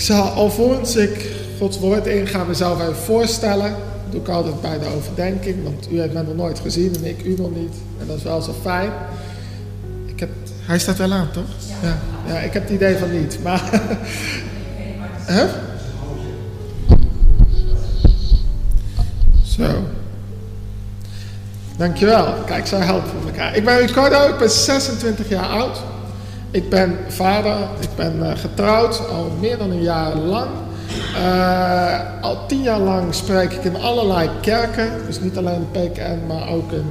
Ik zal alvorens ik Gods woord inga mezelf even voorstellen. Dat doe ik altijd bij de overdenking, want u heeft mij nog nooit gezien en ik u nog niet. En dat is wel zo fijn. Ik heb, hij staat wel aan, toch? Ja. Ja, ik heb het idee van niet, maar... Huh? Zo. Dankjewel. Kijk, zo helpen we elkaar. Ik ben Ricardo, ik ben 26 jaar oud. Ik ben vader, ik ben uh, getrouwd al meer dan een jaar lang. Uh, al tien jaar lang spreek ik in allerlei kerken. Dus niet alleen de PKN, maar ook in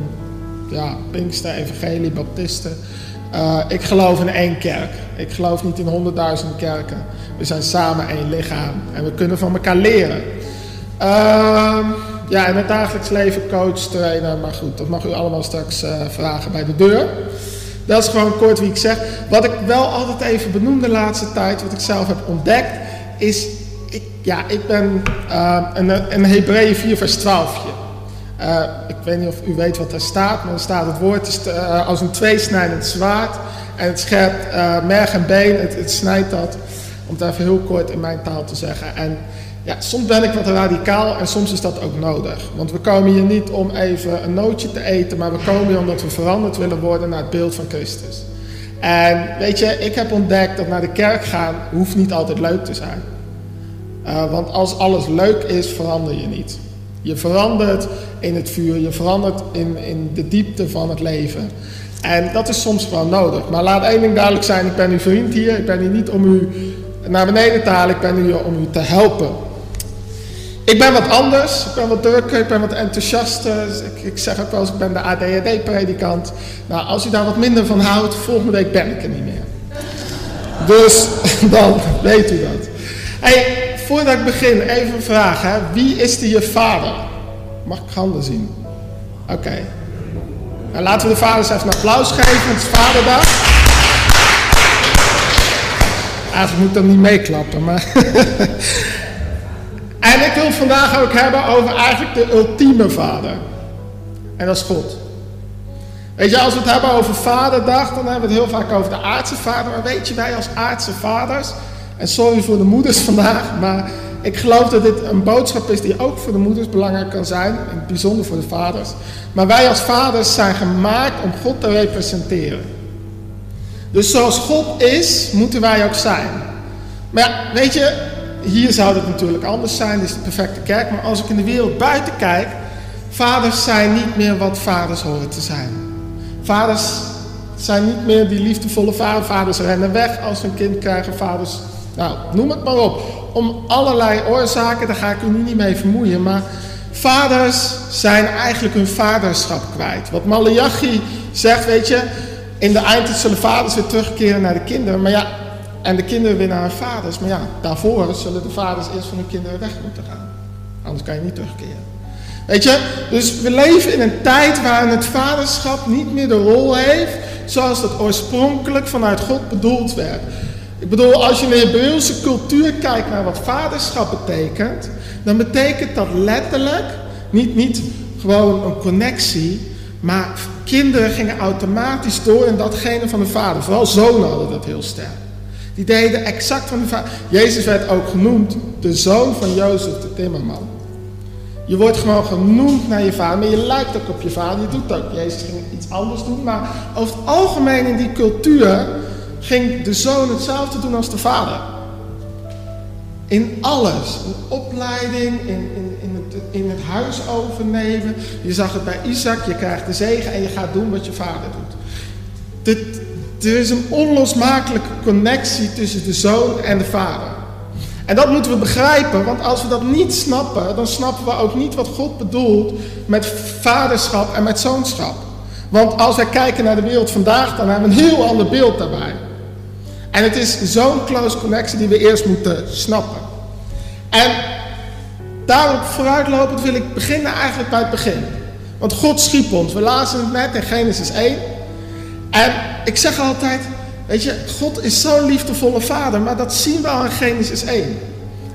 ja, Pinkster, Evangelie, Baptisten. Uh, ik geloof in één kerk. Ik geloof niet in honderdduizenden kerken. We zijn samen één lichaam en we kunnen van elkaar leren. Uh, ja, in het dagelijks leven coach, trainer, maar goed, dat mag u allemaal straks vragen bij de deur. Dat is gewoon kort wie ik zeg. Wat ik wel altijd even benoem de laatste tijd, wat ik zelf heb ontdekt, is, ik, ja, ik ben uh, een, een Hebreeën 4 vers 12. Uh, ik weet niet of u weet wat daar staat, maar er staat het woord is, uh, als een tweesnijdend zwaard. En het scherpt merg en been, het, het snijdt dat. Om het even heel kort in mijn taal te zeggen. En soms ben ik wat radicaal en soms is dat ook nodig. Want we komen hier niet om even een nootje te eten, maar we komen hier omdat we veranderd willen worden naar het beeld van Christus. En weet je, ik heb ontdekt dat naar de kerk gaan hoeft niet altijd leuk te zijn. Uh, want als alles leuk is, verander je niet. Je verandert in het vuur, je verandert in, in de diepte van het leven. En dat is soms gewoon nodig. Maar laat één ding duidelijk zijn, ik ben uw vriend hier. Ik ben hier niet om u naar beneden te halen, ik ben hier om u te helpen. Ik ben wat anders, ik ben wat drukker, ik ben wat enthousiaster. Ik, ik zeg ook wel eens, ik ben de ADHD-predikant. Nou, als u daar wat minder van houdt, volgende week ben ik er niet meer. Dus dan weet u dat. Hey, voordat ik begin, even een vraag. Hè. Wie is de je vader? Mag ik handen zien? Oké. Okay. Nou, laten we de vaders even een applaus geven, het is vaderdag. Eigenlijk moet ik dan niet meeklappen, maar... Het vandaag ook hebben over eigenlijk de ultieme vader. En dat is God. Weet je, als we het hebben over vaderdag, dan hebben we het heel vaak over de aardse vader. Maar weet je, wij als aardse vaders, en sorry voor de moeders vandaag, maar ik geloof dat dit een boodschap is die ook voor de moeders belangrijk kan zijn, en bijzonder voor de vaders. Maar wij als vaders zijn gemaakt om God te representeren. Dus zoals God is, moeten wij ook zijn. Maar ja, weet je, hier zou het natuurlijk anders zijn, dit is de perfecte kerk. Maar als ik in de wereld buiten kijk, vaders zijn niet meer wat vaders horen te zijn. Vaders zijn niet meer die liefdevolle vader. Vaders rennen weg als ze een kind krijgen. Vaders, nou, noem het maar op. Om allerlei oorzaken, daar ga ik u niet mee vermoeien. Maar vaders zijn eigenlijk hun vaderschap kwijt. Wat Malachi zegt, weet je, in de eindtijd zullen vaders weer terugkeren naar de kinderen. Maar ja, en de kinderen weer naar hun vaders. Maar ja, daarvoor zullen de vaders eerst van hun kinderen weg moeten gaan. Anders kan je niet terugkeren. Weet je, dus we leven in een tijd waarin het vaderschap niet meer de rol heeft zoals dat oorspronkelijk vanuit God bedoeld werd. Ik bedoel, als je in de Hebreeuwse cultuur kijkt naar wat vaderschap betekent, dan betekent dat letterlijk niet, niet gewoon een connectie, maar kinderen gingen automatisch door in datgene van de vader. Vooral zonen hadden dat heel sterk. Die deden exact van de vader. Jezus werd ook genoemd de zoon van Jozef de Timmerman. Je wordt gewoon genoemd naar je vader, maar je lijkt ook op je vader. Je doet ook. Jezus ging iets anders doen, maar over het algemeen in die cultuur ging de zoon hetzelfde doen als de vader. In alles. In opleiding, in, in, in, het, in het huis overnemen. Je zag het bij Isaac, je krijgt de zegen en je gaat doen wat je vader doet. Er is een onlosmakelijke connectie tussen de zoon en de vader. En dat moeten we begrijpen, want als we dat niet snappen, dan snappen we ook niet wat God bedoelt met vaderschap en met zoonschap. Want als wij kijken naar de wereld vandaag, dan hebben we een heel ander beeld daarbij. En het is zo'n close connectie die we eerst moeten snappen. En daarop vooruitlopend wil ik beginnen eigenlijk bij het begin. Want God schiep ons. We lazen het net in Genesis 1. En ik zeg altijd, weet je, God is zo'n liefdevolle vader, maar dat zien we al in Genesis 1.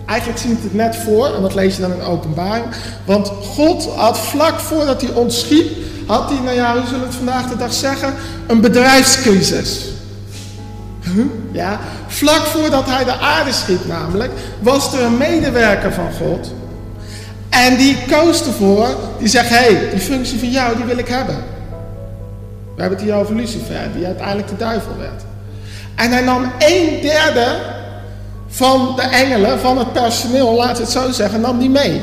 Eigenlijk zien we het net voor, en dat lees je dan in openbaring. Want God had vlak voordat hij ons schiep, had hij, nou ja, hoe zullen we het vandaag de dag zeggen, een bedrijfscrisis. Ja, vlak voordat hij de aarde schiep namelijk, was er een medewerker van God. En die koos ervoor, die zegt, hé, hey, die functie van jou, die wil ik hebben. We hebben het hier over Lucifer, die uiteindelijk de duivel werd. En hij nam een derde van de engelen, van het personeel, laat het zo zeggen, nam die mee.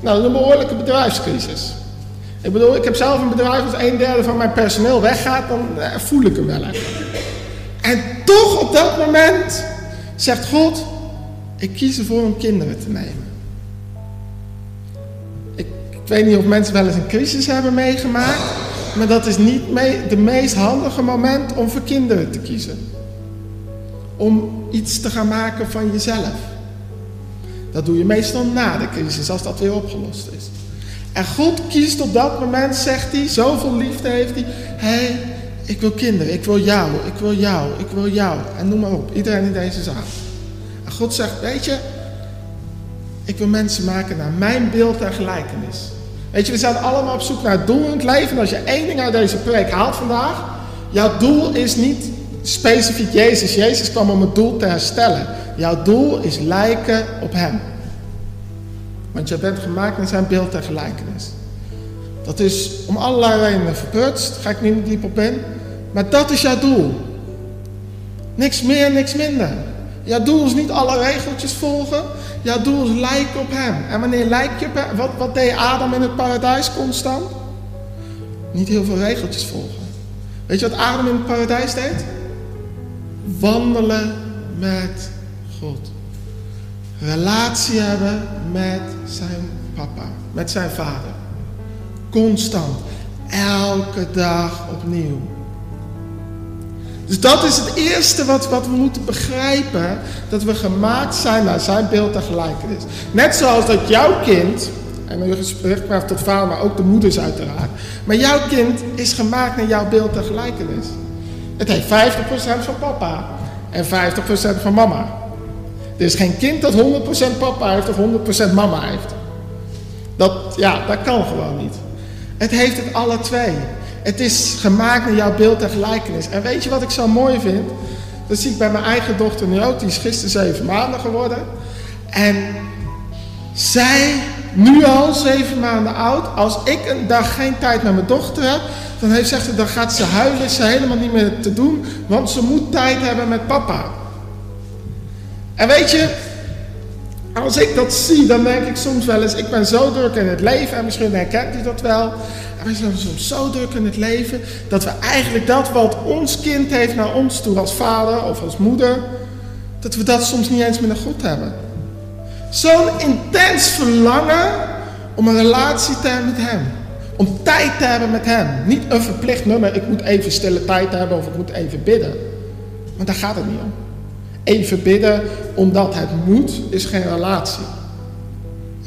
Nou, dat is een behoorlijke bedrijfscrisis. Ik bedoel, ik heb zelf een bedrijf, als een derde van mijn personeel weggaat, dan eh, voel ik hem wel even. En toch op dat moment zegt God, ik kies ervoor om kinderen te nemen. Ik weet niet of mensen wel eens een crisis hebben meegemaakt, maar dat is niet mee, de meest handige moment om voor kinderen te kiezen. Om iets te gaan maken van jezelf. Dat doe je meestal na de crisis, als dat weer opgelost is. En God kiest op dat moment, zegt hij, zoveel liefde heeft hij. Hé, ik wil kinderen, ik wil jou, ik wil jou, ik wil jou. En noem maar op, iedereen in deze zaal. En God zegt, weet je, ik wil mensen maken naar mijn beeld en gelijkenis. Weet je, we zijn allemaal op zoek naar het doel in het leven. En als je één ding uit deze preek haalt vandaag, jouw doel is niet specifiek Jezus. Jezus kwam om het doel te herstellen. Jouw doel is lijken op Hem. Want je bent gemaakt naar zijn beeld en gelijkenis. Dat is om allerlei redenen verprutst, ga ik niet diep op in. Maar dat is jouw doel. Niks meer, niks minder. Jouw doel is niet alle regeltjes volgen. Jouw doel is lijken op hem. En wanneer lijk je op hem? Wat, wat deed Adam in het paradijs constant? Niet heel veel regeltjes volgen. Weet je wat Adam in het paradijs deed? Wandelen met God. Relatie hebben met zijn papa, met zijn vader. Constant. Elke dag opnieuw. Dus dat is het eerste wat, wat we moeten begrijpen. Dat we gemaakt zijn naar zijn beeld en gelijkenis. Net zoals dat jouw kind, en spreekt maar tot vader, maar ook de moeders uiteraard. Maar jouw kind is gemaakt naar jouw beeld en gelijkenis. Het heeft 50% van papa en 50% van mama. Er is geen kind dat 100% papa heeft of 100% mama heeft. Dat, ja, dat kan gewoon niet. Het heeft het alle twee. Het is gemaakt naar jouw beeld en gelijkenis. En weet je wat ik zo mooi vind? Dat zie ik bij mijn eigen dochter nu ook. Die is gisteren zeven maanden geworden. En zij, nu al zeven maanden oud, als ik een dag geen tijd met mijn dochter heb, dan heeft, zegt ze, dan gaat ze huilen, ze helemaal niet meer te doen, want ze moet tijd hebben met papa. En weet je, als ik dat zie, dan denk ik soms wel eens, ik ben zo druk in het leven, en misschien herkent u dat wel, we zijn soms zo druk in het leven dat we eigenlijk dat wat ons kind heeft naar ons toe als vader of als moeder, dat we dat soms niet eens meer goed hebben. Zo'n intens verlangen om een relatie te hebben met hem. Om tijd te hebben met hem. Niet een verplicht nummer, ik moet even stille tijd hebben of ik moet even bidden. Want daar gaat het niet om. Even bidden omdat het moet, is geen relatie.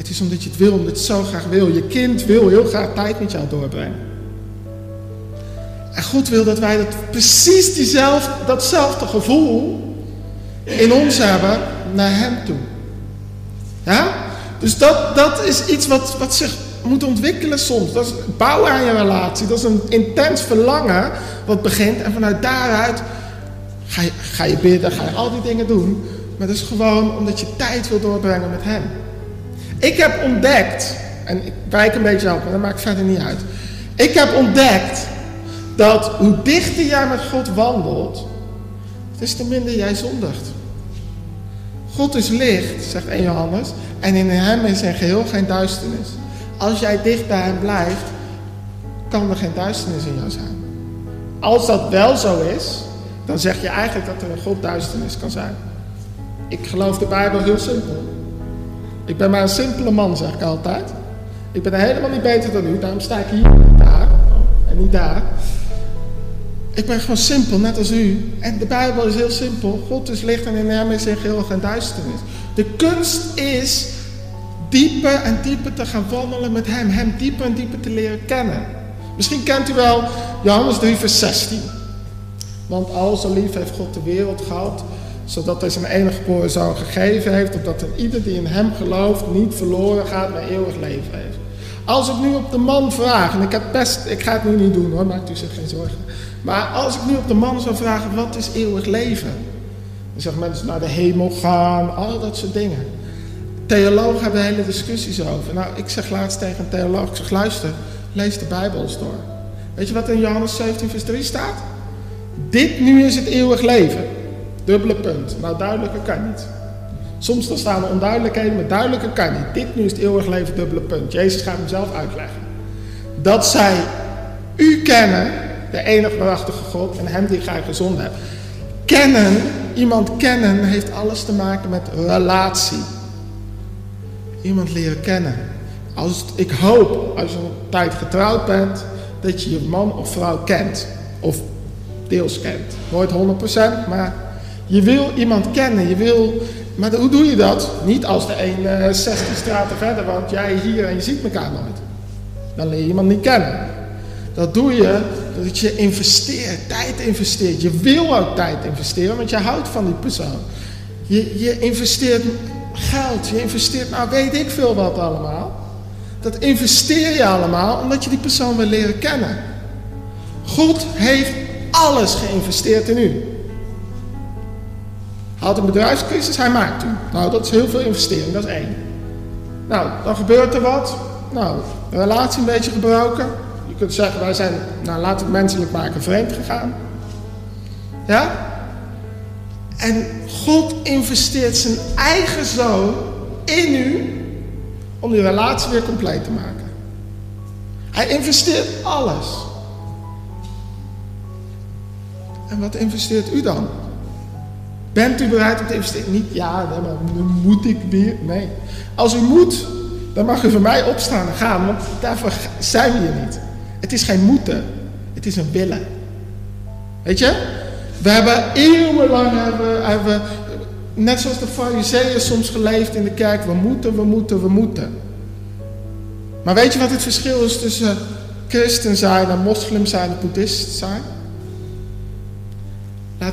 Het is omdat je het wil, omdat je het zo graag wil. Je kind wil heel graag tijd met jou doorbrengen. En God wil dat wij dat precies diezelfde, datzelfde gevoel in ons hebben naar Hem toe. Ja? Dus dat, dat is iets wat, wat zich moet ontwikkelen soms. Dat is bouwen aan je relatie. Dat is een intens verlangen wat begint. En vanuit daaruit ga je, ga je bidden, ga je al die dingen doen. Maar dat is gewoon omdat je tijd wil doorbrengen met Hem. Ik heb ontdekt, en ik wijk een beetje af, maar dat maakt verder niet uit. Ik heb ontdekt dat hoe dichter jij met God wandelt, des te minder jij zondigt. God is licht, zegt 1 Johannes, en in hem is er geheel geen duisternis. Als jij dicht bij hem blijft, kan er geen duisternis in jou zijn. Als dat wel zo is, dan zeg je eigenlijk dat er een God duisternis kan zijn. Ik geloof de Bijbel heel simpel. Ik ben maar een simpele man, zeg ik altijd. Ik ben helemaal niet beter dan u, daarom sta ik hier en daar. En niet daar. Ik ben gewoon simpel, net als u. En de Bijbel is heel simpel. God is licht en in hem is in geheel geen duisternis. De kunst is dieper en dieper te gaan wandelen met hem. Hem dieper en dieper te leren kennen. Misschien kent u wel Johannes 3 vers 16. Want al zo lief heeft God de wereld gehad, zodat hij zijn enige geboren zoon gegeven heeft, opdat ieder die in hem gelooft niet verloren gaat, maar eeuwig leven heeft. Als ik nu op de man vraag, en ik, heb best, ik ga het nu niet doen hoor, maakt u zich geen zorgen. Maar als ik nu op de man zou vragen, wat is eeuwig leven? Dan zeggen mensen naar de hemel gaan, al dat soort dingen. Theologen hebben hele discussies over. Nou, ik zeg laatst tegen een theoloog, ik zeg luister, lees de Bijbel eens door. Weet je wat in Johannes 17 vers 3 staat? Dit nu is het eeuwig leven. Dubbele punt. Nou, duidelijker kan niet. Soms dan staan er onduidelijkheden, maar duidelijker kan niet. Dit nu is het eeuwig leven, dubbele punt. Jezus gaat hem zelf uitleggen. Dat zij u kennen, de enige waarachtige God en hem die gij gezonden hebt. Kennen, iemand kennen, heeft alles te maken met relatie. Iemand leren kennen. Als, ik hoop, als je een tijd getrouwd bent, dat je je man of vrouw kent. Of deels kent. Nooit 100%, maar je wil iemand kennen. Je wil, maar hoe doe je dat? Niet als de een uh, 16 straten verder, want jij hier en je ziet elkaar nooit. Dan leer je iemand niet kennen. Dat doe je dat je investeert, tijd investeert. Je wil ook tijd investeren, want je houdt van die persoon. Je, je investeert geld, je investeert, nou weet ik veel wat allemaal. Dat investeer je allemaal omdat je die persoon wil leren kennen. God heeft alles geïnvesteerd in u. Had een bedrijfscrisis, hij maakt u. Nou, dat is heel veel investering, dat is één. Nou, dan gebeurt er wat. Nou, de relatie een beetje gebroken. Je kunt zeggen, wij zijn, nou laten we het menselijk maken, vreemd gegaan. Ja? En God investeert zijn eigen zoon in u om die relatie weer compleet te maken. Hij investeert alles. En wat investeert u dan? Bent u bereid om te investeren? Niet ja, nee, maar moet ik weer? Nee. Als u moet, dan mag u voor mij opstaan en gaan, want daarvoor zijn we hier niet. Het is geen moeten, het is een willen. Weet je? We hebben eeuwenlang, hebben, hebben, net zoals de fariseeën soms geleefd in de kerk, we moeten, we moeten, we moeten. Maar weet je wat het verschil is tussen christen zijn en moslim zijn en boeddhist zijn?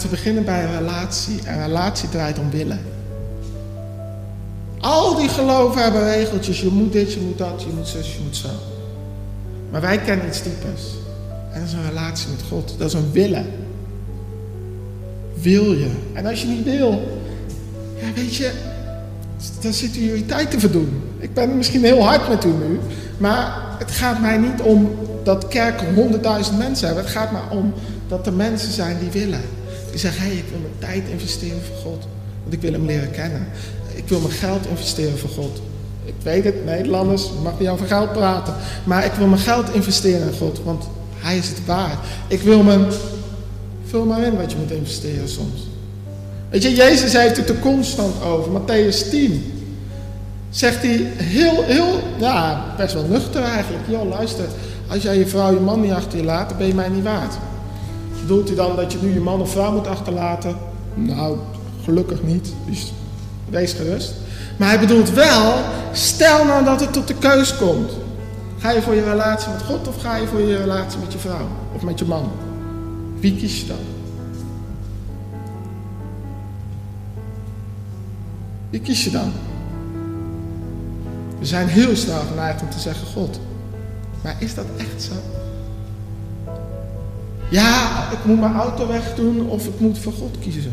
We beginnen bij een relatie. En een relatie draait om willen. Al die geloven hebben regeltjes. Je moet dit, je moet dat, je moet zus, je moet zo. Maar wij kennen iets diepers. En dat is een relatie met God. Dat is een willen. Wil je? En als je niet wil, ja weet je, dan zit u je tijd te verdoen. Ik ben misschien heel hard met u nu, maar het gaat mij niet om dat kerken honderdduizend mensen hebben. Het gaat maar om dat er mensen zijn die willen. Die hé, hey, ik wil mijn tijd investeren voor God. Want ik wil hem leren kennen. Ik wil mijn geld investeren voor God. Ik weet het, Nederlanders, ik mag niet over geld praten. Maar ik wil mijn geld investeren in God, want hij is het waard. Ik wil mijn... Vul maar in wat je moet investeren soms. Weet je, Jezus heeft het er constant over. Matthäus 10. Zegt hij heel, heel, ja, best wel nuchter eigenlijk. Joh, luister, als jij je vrouw, je man niet achter je laat, dan ben je mij niet waard. Bedoelt hij dan dat je nu je man of vrouw moet achterlaten? Nou, gelukkig niet. Dus wees gerust. Maar hij bedoelt wel, stel nou dat het tot de keus komt. Ga je voor je relatie met God of ga je voor je relatie met je vrouw of met je man? Wie kies je dan? Wie kies je dan? We zijn heel snel geneigd om te zeggen God. Maar is dat echt zo? Ja, ik moet mijn auto wegdoen of ik moet voor God kiezen.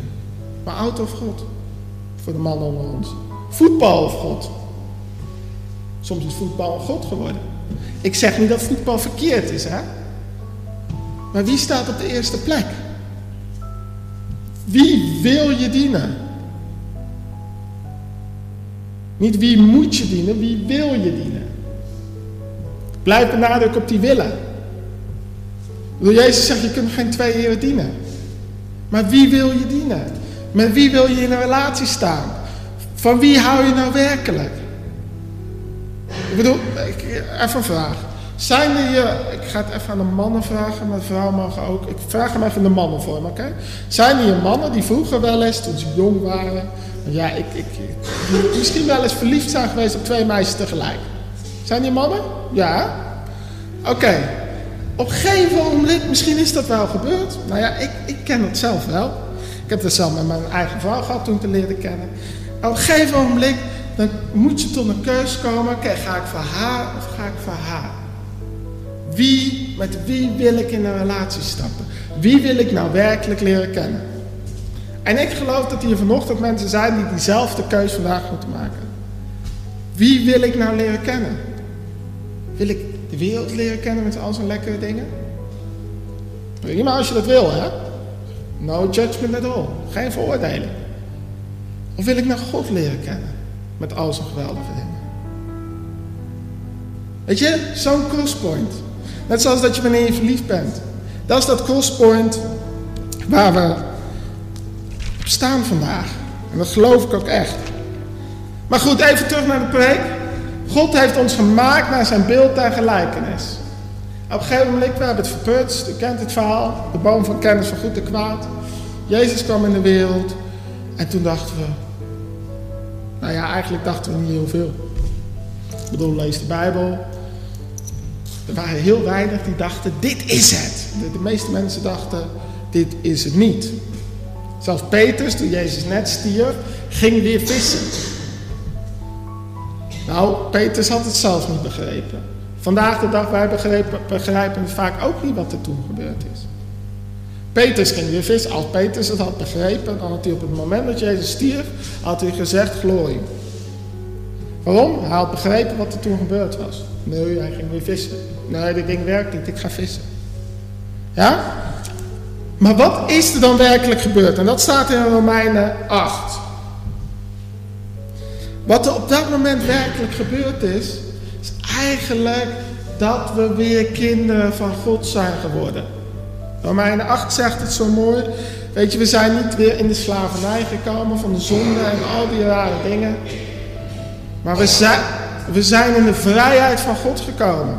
Mijn auto of God? Voor de mannen onder ons. Voetbal of God? Soms is voetbal God geworden. Ik zeg niet dat voetbal verkeerd is, hè? Maar wie staat op de eerste plek? Wie wil je dienen? Niet wie moet je dienen, wie wil je dienen? Blijf benadrukken op die willen. Jezus zegt, je kunt geen twee heren dienen. Maar wie wil je dienen? Met wie wil je in een relatie staan? Van wie hou je nou werkelijk? Ik bedoel, even een vraag. Zijn er je, ik ga het even aan de mannen vragen, maar vrouwen mogen ook. Ik vraag hem even de mannen voor oké? Zijn er je mannen die vroeger wel eens, toen ze jong waren, ja, ik, ik, misschien wel eens verliefd zijn geweest op twee meisjes tegelijk? Zijn die mannen? Ja? Oké. Op een gegeven moment, misschien is dat wel gebeurd. Nou ja, ik, ik ken het zelf wel. Ik heb het zelf met mijn eigen vrouw gehad toen te leren kennen. op een gegeven moment, dan moet je tot een keus komen. Oké, ga ik voor haar of ga ik voor haar? Wie, met wie wil ik in een relatie stappen? Wie wil ik nou werkelijk leren kennen? En ik geloof dat hier vanochtend mensen zijn die diezelfde keus vandaag moeten maken. Wie wil ik nou leren kennen? Wil ik de wereld leren kennen met al zijn lekkere dingen? Prima als je dat wil, hè? No judgment at all. Geen veroordeling. Of wil ik naar God leren kennen met al zijn geweldige dingen? Weet je, zo'n crosspoint. Net zoals dat je wanneer je verliefd bent. Dat is dat crosspoint waar we op staan vandaag. En dat geloof ik ook echt. Maar goed, even terug naar de preek. God heeft ons gemaakt naar zijn beeld en gelijkenis. Op een gegeven moment, we hebben het verputst, u kent het verhaal, de boom van kennis van goed en kwaad. Jezus kwam in de wereld en toen dachten we, nou ja, eigenlijk dachten we niet heel veel. Ik bedoel, lees de Bijbel. Er waren heel weinig die dachten, dit is het. De, de meeste mensen dachten, dit is het niet. Zelfs Petrus, toen Jezus net stierf, ging weer vissen. Nou, Petrus had het zelf niet begrepen. Vandaag de dag, wij begrijpen, vaak ook niet wat er toen gebeurd is. Petrus ging weer vissen. Als Petrus het had begrepen, dan had hij op het moment dat Jezus stierf, had hij gezegd glorie. Waarom? Hij had begrepen wat er toen gebeurd was. Nee, hij ging weer vissen. Nee, dit ding werkt niet, ik ga vissen. Ja? Maar wat is er dan werkelijk gebeurd? En dat staat in Romeinen 8. Wat er op dat moment werkelijk gebeurd is, is eigenlijk dat we weer kinderen van God zijn geworden. Romeinen 8 zegt het zo mooi. Weet je, we zijn niet weer in de slavernij gekomen van de zonde en al die rare dingen. Maar we zijn, we zijn in de vrijheid van God gekomen.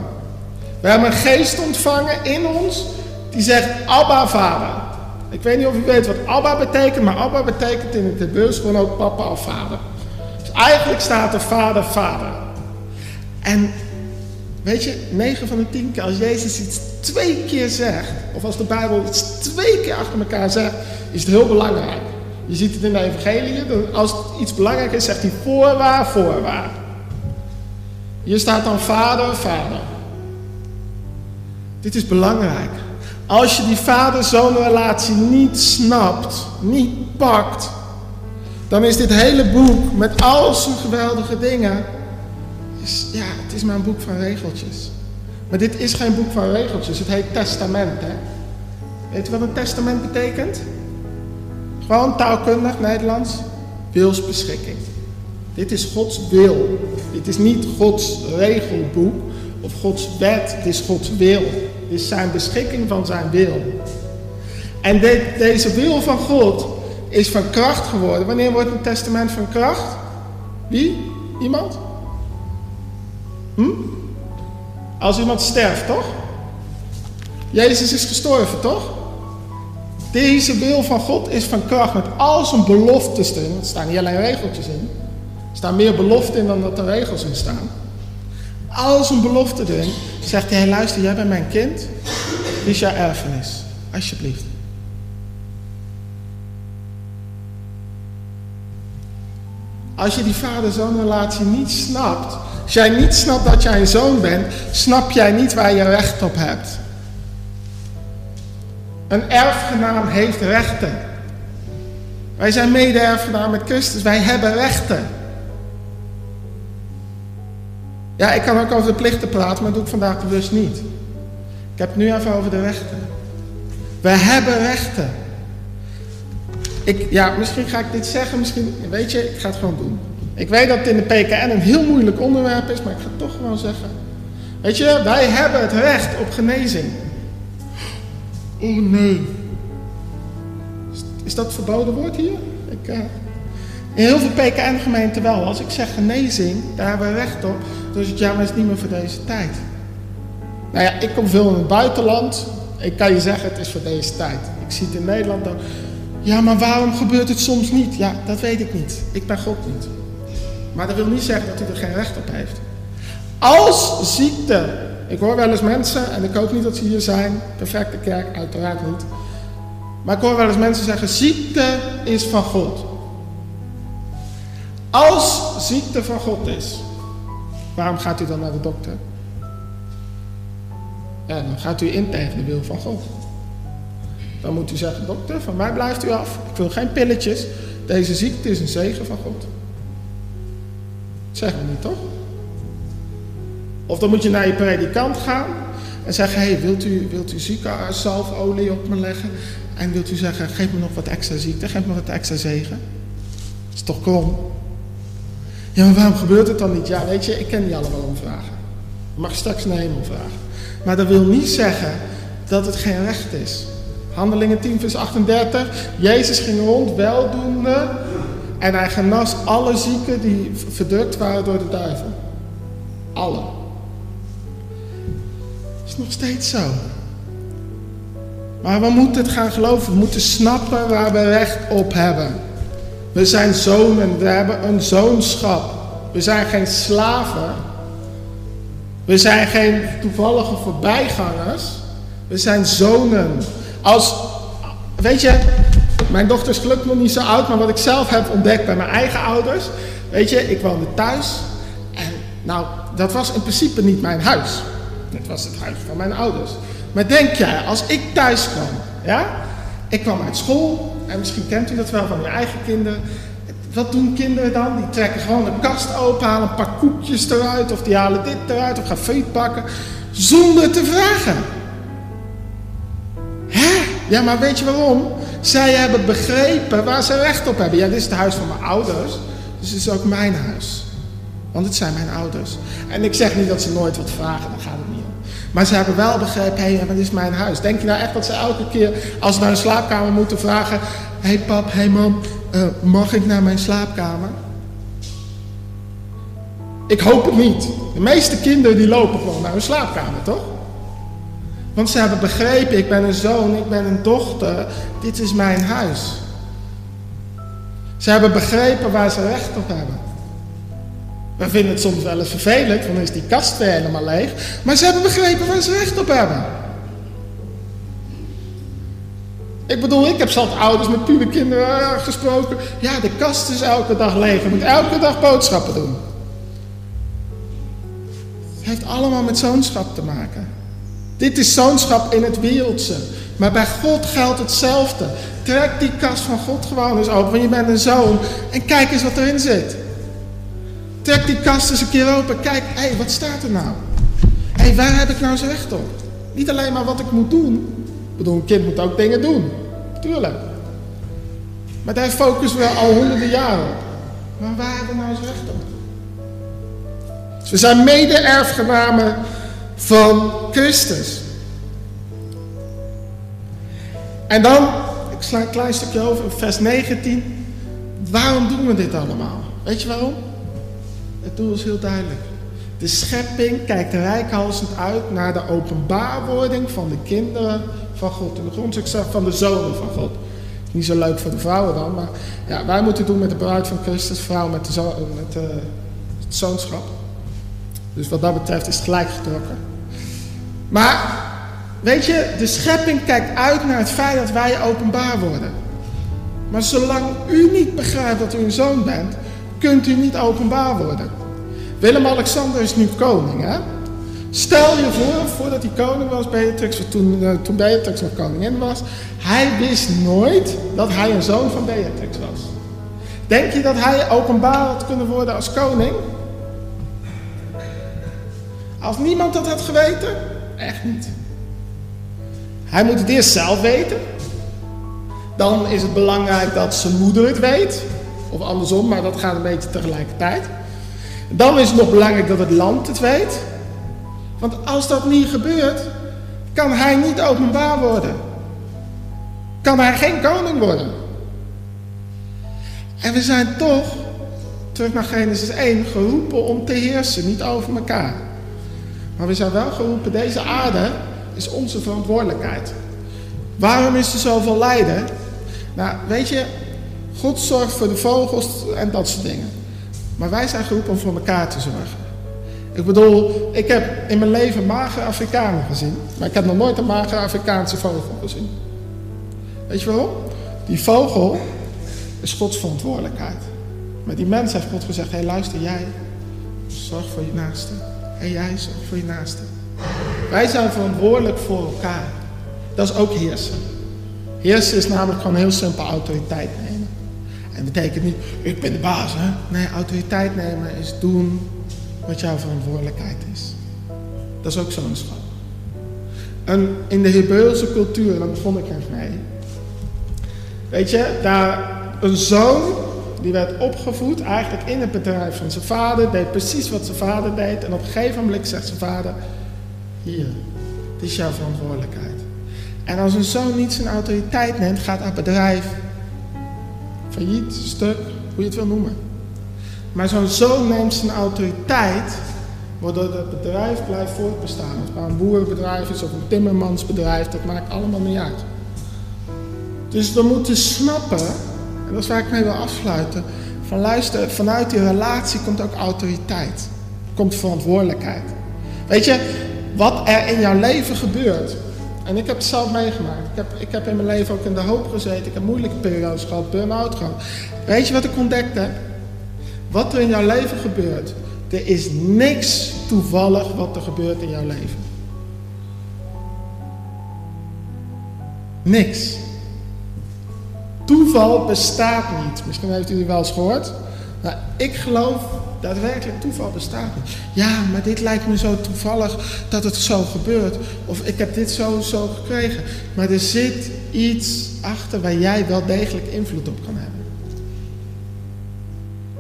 We hebben een geest ontvangen in ons die zegt Abba vader. Ik weet niet of u weet wat Abba betekent, maar Abba betekent in het Hebreeuws gewoon ook papa of vader. Eigenlijk staat er vader, vader. En weet je, 9 van de 10 keer als Jezus iets twee keer zegt, of als de Bijbel iets twee keer achter elkaar zegt, is het heel belangrijk. Je ziet het in de evangelie, als iets belangrijk is, zegt hij voorwaar, voorwaar. Hier staat dan vader, vader. Dit is belangrijk. Als je die vader-zoon relatie niet snapt, niet pakt, dan is dit hele boek met al zijn geweldige dingen, is, ja, het is maar een boek van regeltjes. Maar dit is geen boek van regeltjes, het heet testament. Hè? Weet je wat een testament betekent? Gewoon taalkundig Nederlands, wilsbeschikking. Dit is Gods wil. Dit is niet Gods regelboek of Gods wet, het is Gods wil is zijn beschikking van zijn wil. En deze wil van God is van kracht geworden. Wanneer wordt een testament van kracht? Wie? Iemand? Hm? Als iemand sterft, toch? Jezus is gestorven, toch? Deze wil van God is van kracht met al zijn beloftes erin. Er staan niet alleen regeltjes in. Er staan meer beloften in dan dat er regels in staan al zijn belofte erin, zegt hij, luister, jij bent mijn kind, dit is jouw erfenis, alsjeblieft. Als je die vader-zoon relatie niet snapt, als jij niet snapt dat jij een zoon bent, snap jij niet waar je recht op hebt. Een erfgenaam heeft rechten. Wij zijn mede-erfgenaam met Christus. Wij hebben rechten. Ja, ik kan ook over de plichten praten, maar dat doe ik vandaag bewust niet. Ik heb het nu even over de rechten. We hebben rechten. Ik, ja, misschien ga ik dit zeggen, misschien, weet je, ik ga het gewoon doen. Ik weet dat het in de PKN een heel moeilijk onderwerp is, maar ik ga het toch gewoon zeggen. Weet je, wij hebben het recht op genezing. Oh nee. Is, dat verboden woord hier? Ik, uh, in heel veel PKN-gemeenten wel. Als ik zeg genezing, daar hebben we recht op. Dus het ja, maar is niet meer voor deze tijd. Nou ja, ik kom veel in het buitenland. Ik kan je zeggen, het is voor deze tijd. Ik zie het in Nederland ook. Ja, maar waarom gebeurt het soms niet? Ja, dat weet ik niet. Ik ben God niet. Maar dat wil niet zeggen dat u er geen recht op heeft. Als ziekte, ik hoor wel eens mensen, en ik hoop niet dat ze hier zijn, perfecte kerk, uiteraard niet. Maar ik hoor wel eens mensen zeggen, ziekte is van God. Als ziekte van God is, waarom gaat u dan naar de dokter? Ja, dan gaat u in tegen de wil van God. Dan moet u zeggen, dokter, van mij blijft u af. Ik wil geen pilletjes. Deze ziekte is een zegen van God. Zeggen we niet, toch? Of dan moet je naar je predikant gaan en zeggen, hey, wilt u, wilt u ziekenhuiszalfolie op me leggen? En wilt u zeggen, geef me nog wat extra ziekte, geef me wat extra zegen? Dat is toch krom? Ja, maar waarom gebeurt het dan niet? Ja, weet je, ik ken niet allemaal om vragen. Je mag straks naar hemel vragen. Maar dat wil niet zeggen dat het geen recht is. Handelingen 10, vers 38. Jezus ging rond, weldoende. En hij genas alle zieken die verdrukt waren door de duivel. Alle. Is nog steeds zo. Maar we moeten het gaan geloven. We moeten snappen waar we recht op hebben. We zijn zonen. We hebben een zoonschap. We zijn geen slaven. We zijn geen toevallige voorbijgangers. We zijn zonen. Als, weet je, mijn dochter is nog niet zo oud, maar wat ik zelf heb ontdekt bij mijn eigen ouders. Weet je, ik woonde thuis. En nou, dat was in principe niet mijn huis. Het was het huis van mijn ouders. Maar denk jij, als ik thuis kwam, ja, ik kwam uit school, en misschien kent u dat wel van uw eigen kinderen. Wat doen kinderen dan? Die trekken gewoon een kast open, halen een paar koekjes eruit, of die halen dit eruit, of gaan friet pakken, zonder te vragen. Ja, maar weet je waarom? Zij hebben begrepen waar ze recht op hebben. Ja, dit is het huis van mijn ouders, dus het is ook mijn huis. Want het zijn mijn ouders. En ik zeg niet dat ze nooit wat vragen, daar gaat het niet om. Maar ze hebben wel begrepen, hé, hey, dit is mijn huis. Denk je nou echt dat ze elke keer, als ze naar een slaapkamer moeten vragen... Hé hey pap, hé hey mam, uh, mag ik naar mijn slaapkamer? Ik hoop het niet. De meeste kinderen die lopen gewoon naar hun slaapkamer, toch? Want ze hebben begrepen, ik ben een zoon, ik ben een dochter, dit is mijn huis. Ze hebben begrepen waar ze recht op hebben. We vinden het soms wel eens vervelend, want dan is die kast weer helemaal leeg. Maar ze hebben begrepen waar ze recht op hebben. Ik bedoel, ik heb zat ouders met puberkinderen eh, gesproken. Ja, de kast is elke dag leeg. Je moet elke dag boodschappen doen. Het heeft allemaal met zoonschap te maken. Dit is zoonschap in het wereldse. Maar bij God geldt hetzelfde. Trek die kast van God gewoon eens open, want je bent een zoon. En kijk eens wat erin zit. Trek die kast eens een keer open. Kijk, hé, hey, wat staat er nou? Hé, hey, waar heb ik nou zijn recht op? Niet alleen maar wat ik moet doen. Ik bedoel, een kind moet ook dingen doen. Tuurlijk. Maar daar focussen we al honderden jaren op. Maar waar hebben we nou zijn recht op? Dus we zijn mede-erfgenamen van Christus. En dan, ik sla een klein stukje over, vers 19. Waarom doen we dit allemaal? Weet je waarom? Het doel is heel duidelijk. De schepping kijkt rijkhalsend uit naar de openbaarwording van de kinderen van God. En de grondslag van de zonen van God. Niet zo leuk voor de vrouwen dan, maar ja, wij moeten doen met de bruid van Christus, vrouw met, de met uh, het zoonschap. Dus wat dat betreft is gelijk getrokken. Maar, weet je, de schepping kijkt uit naar het feit dat wij openbaar worden. Maar zolang u niet begrijpt dat u een zoon bent, kunt u niet openbaar worden. Willem-Alexander is nu koning, hè? Stel je voor, voordat hij koning was, Beatrix, toen, uh, toen Beatrix nog koningin was, hij wist nooit dat hij een zoon van Beatrix was. Denk je dat hij openbaar had kunnen worden als koning? Als niemand dat had geweten? Echt niet. Hij moet het eerst zelf weten. Dan is het belangrijk dat zijn moeder het weet. Of andersom, maar dat gaat een beetje tegelijkertijd. Dan is het nog belangrijk dat het land het weet. Want als dat niet gebeurt, kan hij niet openbaar worden. Kan hij geen koning worden. En we zijn toch, terug naar Genesis 1, geroepen om te heersen, niet over elkaar. Maar we zijn wel geroepen, deze aarde is onze verantwoordelijkheid. Waarom is er zoveel lijden? Nou, weet je, God zorgt voor de vogels en dat soort dingen. Maar wij zijn geroepen om voor elkaar te zorgen. Ik bedoel, ik heb in mijn leven magere Afrikanen gezien. Maar ik heb nog nooit een magere Afrikaanse vogel gezien. Weet je waarom? Die vogel is Gods verantwoordelijkheid. Maar die mens heeft God gezegd: hé, luister, jij zorg voor je naaste. En jij zorg voor je naaste. Wij zijn verantwoordelijk voor elkaar. Dat is ook heersen. Heersen is namelijk gewoon heel simpel autoriteit nemen. En dat betekent niet, ik ben de baas. Hè? Nee, autoriteit nemen is doen wat jouw verantwoordelijkheid is. Dat is ook zo'n schap. En in de Hebreeuwse cultuur, daar begon ik even mee. Weet je, daar een zoon die werd opgevoed eigenlijk in het bedrijf van zijn vader, deed precies wat zijn vader deed. En op een gegeven moment zegt zijn vader: Hier, dit is jouw verantwoordelijkheid. En als een zoon niet zijn autoriteit neemt, gaat dat bedrijf failliet, stuk, hoe je het wil noemen. Maar zo'n zoon neemt zijn autoriteit, waardoor het bedrijf blijft voortbestaan. Of het nou een boerenbedrijf is of een timmermansbedrijf, dat maakt allemaal niet uit. Dus we moeten snappen, en dat is waar ik mee wil afsluiten, van luister, vanuit die relatie komt ook autoriteit. Komt verantwoordelijkheid. Weet je, wat er in jouw leven gebeurt. En ik heb het zelf meegemaakt. Ik heb, ik heb in mijn leven ook in de hoop gezeten. Ik heb moeilijke periodes gehad, burn-out gehad. Weet je wat ik ontdekte? Wat er in jouw leven gebeurt. Er is niks toevallig wat er gebeurt in jouw leven. Niks. Toeval bestaat niet. Misschien heeft u het wel eens gehoord. Maar ik geloof daadwerkelijk toeval bestaat niet. Ja, maar dit lijkt me zo toevallig dat het zo gebeurt. Of ik heb dit zo zo gekregen. Maar er zit iets achter waar jij wel degelijk invloed op kan hebben.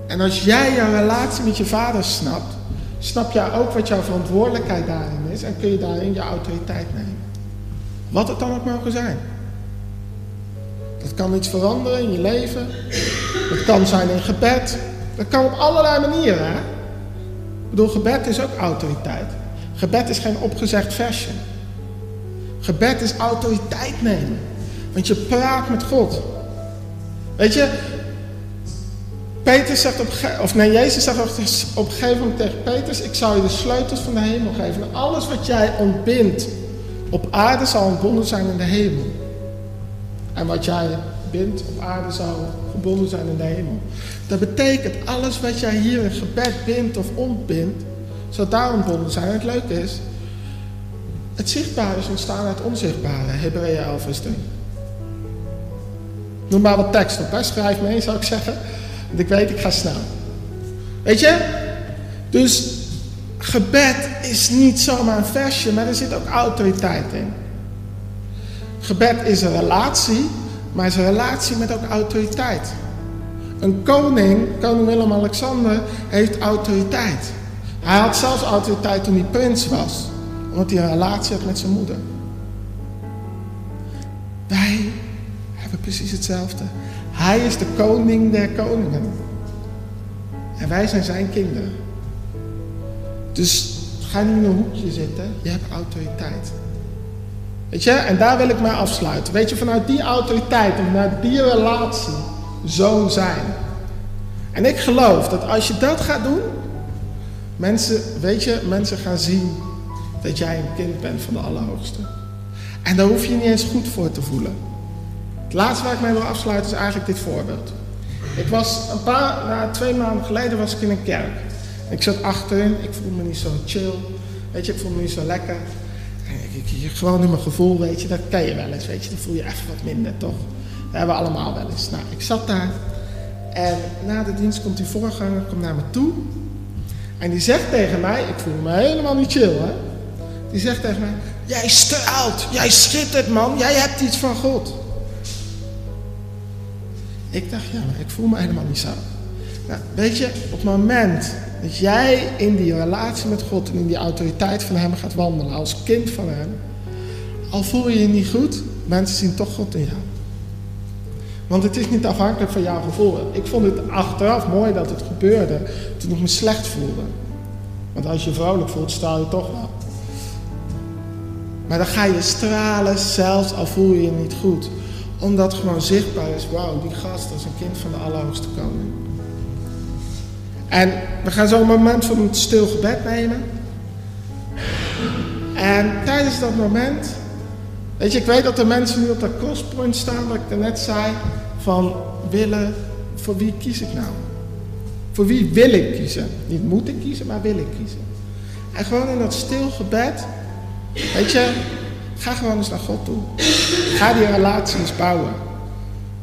En als jij jouw relatie met je vader snapt, snap jij ook wat jouw verantwoordelijkheid daarin is en kun je daarin je autoriteit nemen. Wat het dan ook mogen zijn. Dat kan iets veranderen in je leven. Dat kan zijn in gebed. Dat kan op allerlei manieren. Hè? Ik bedoel, gebed is ook autoriteit. Gebed is geen opgezegd versje. Gebed is autoriteit nemen. Want je praat met God. Weet je, Peter zegt op, of nee, Jezus zegt op een gegeven moment tegen Petrus: Ik zal je de sleutels van de hemel geven. En alles wat jij ontbindt op aarde zal ontbonden zijn in de hemel. En wat jij bindt op aarde zal gebonden zijn in de hemel. Dat betekent alles wat jij hier in gebed bindt of ontbindt, zal daar ontbonden zijn. En het leuke is, het zichtbare is ontstaan uit onzichtbare. Hebreeën 11 vers 3. Noem maar wat tekst op, hè? schrijf mee zou ik zeggen. Want ik weet, ik ga snel. Weet je? Dus gebed is niet zomaar een versje, maar er zit ook autoriteit in. Gebed is een relatie, maar is een relatie met ook autoriteit. Een koning, koning Willem-Alexander, heeft autoriteit. Hij had zelfs autoriteit toen hij prins was, omdat hij een relatie had met zijn moeder. Wij hebben precies hetzelfde. Hij is de koning der koningen. En wij zijn zijn kinderen. Dus ga niet in een hoekje zitten. Je hebt autoriteit. Weet je, en daar wil ik mij afsluiten. Weet je, vanuit die autoriteit en vanuit die relatie zoon zijn. En ik geloof dat als je dat gaat doen, mensen, weet je, mensen gaan zien dat jij een kind bent van de Allerhoogste. En daar hoef je niet eens goed voor te voelen. Het laatste waar ik mee wil afsluiten is eigenlijk dit voorbeeld. Ik was een paar, na twee maanden geleden was ik in een kerk. Ik zat achterin, ik voelde me niet zo chill. Weet je, ik voelde me niet zo lekker. Ik, gewoon in mijn gevoel, weet je, dat ken je wel eens, weet je. Dan voel je even wat minder, toch? Dat hebben we allemaal wel eens. Nou, ik zat daar en na de dienst komt die voorganger komt naar me toe. En die zegt tegen mij, ik voel me helemaal niet chill, hè. Die zegt tegen mij, jij straalt, jij schittert man, jij hebt iets van God. Ik dacht, ja, maar ik voel me helemaal niet zo. Nou, weet je, op het moment dat jij in die relatie met God en in die autoriteit van Hem gaat wandelen, als kind van Hem, al voel je je niet goed, mensen zien toch God in jou. Want het is niet afhankelijk van jouw gevoel. Ik vond het achteraf mooi dat het gebeurde toen ik me slecht voelde. Want als je vrolijk voelt, straal je toch wel. Maar dan ga je stralen, zelfs al voel je je niet goed. Omdat gewoon zichtbaar is, wauw, die gast is een kind van de Allerhoogste Koning. En we gaan zo een moment van een stil gebed nemen. En tijdens dat moment, weet je, ik weet dat er mensen nu op dat crosspoint staan, wat ik daarnet zei, van willen, voor wie kies ik nou? Voor wie wil ik kiezen? Niet moet ik kiezen, maar wil ik kiezen. En gewoon in dat stil gebed, weet je, ga gewoon eens naar God toe. Ga die relaties bouwen.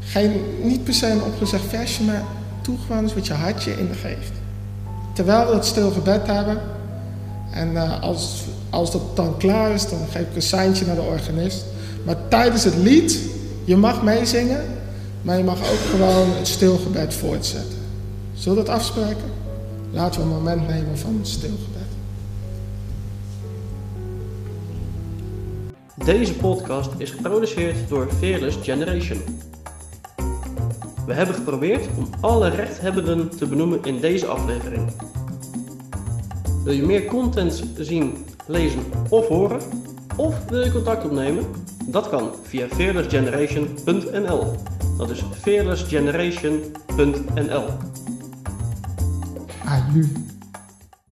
Geen, niet per se een opgezegd versje, maar doe wat je hartje in de geeft. Terwijl we dat stil gebed hebben. En uh, als, als dat dan klaar is, dan geef ik een seintje naar de organist. Maar tijdens het lied, je mag meezingen, maar je mag ook gewoon het stilgebed voortzetten. Zullen we dat afspreken? Laten we een moment nemen van het stilgebed. Deze podcast is geproduceerd door Fearless Generation. We hebben geprobeerd om alle rechthebbenden te benoemen in deze aflevering. Wil je meer content zien, lezen of horen? Of wil je contact opnemen? Dat kan via fearlessgeneration.nl. Dat is fearlessgeneration.nl.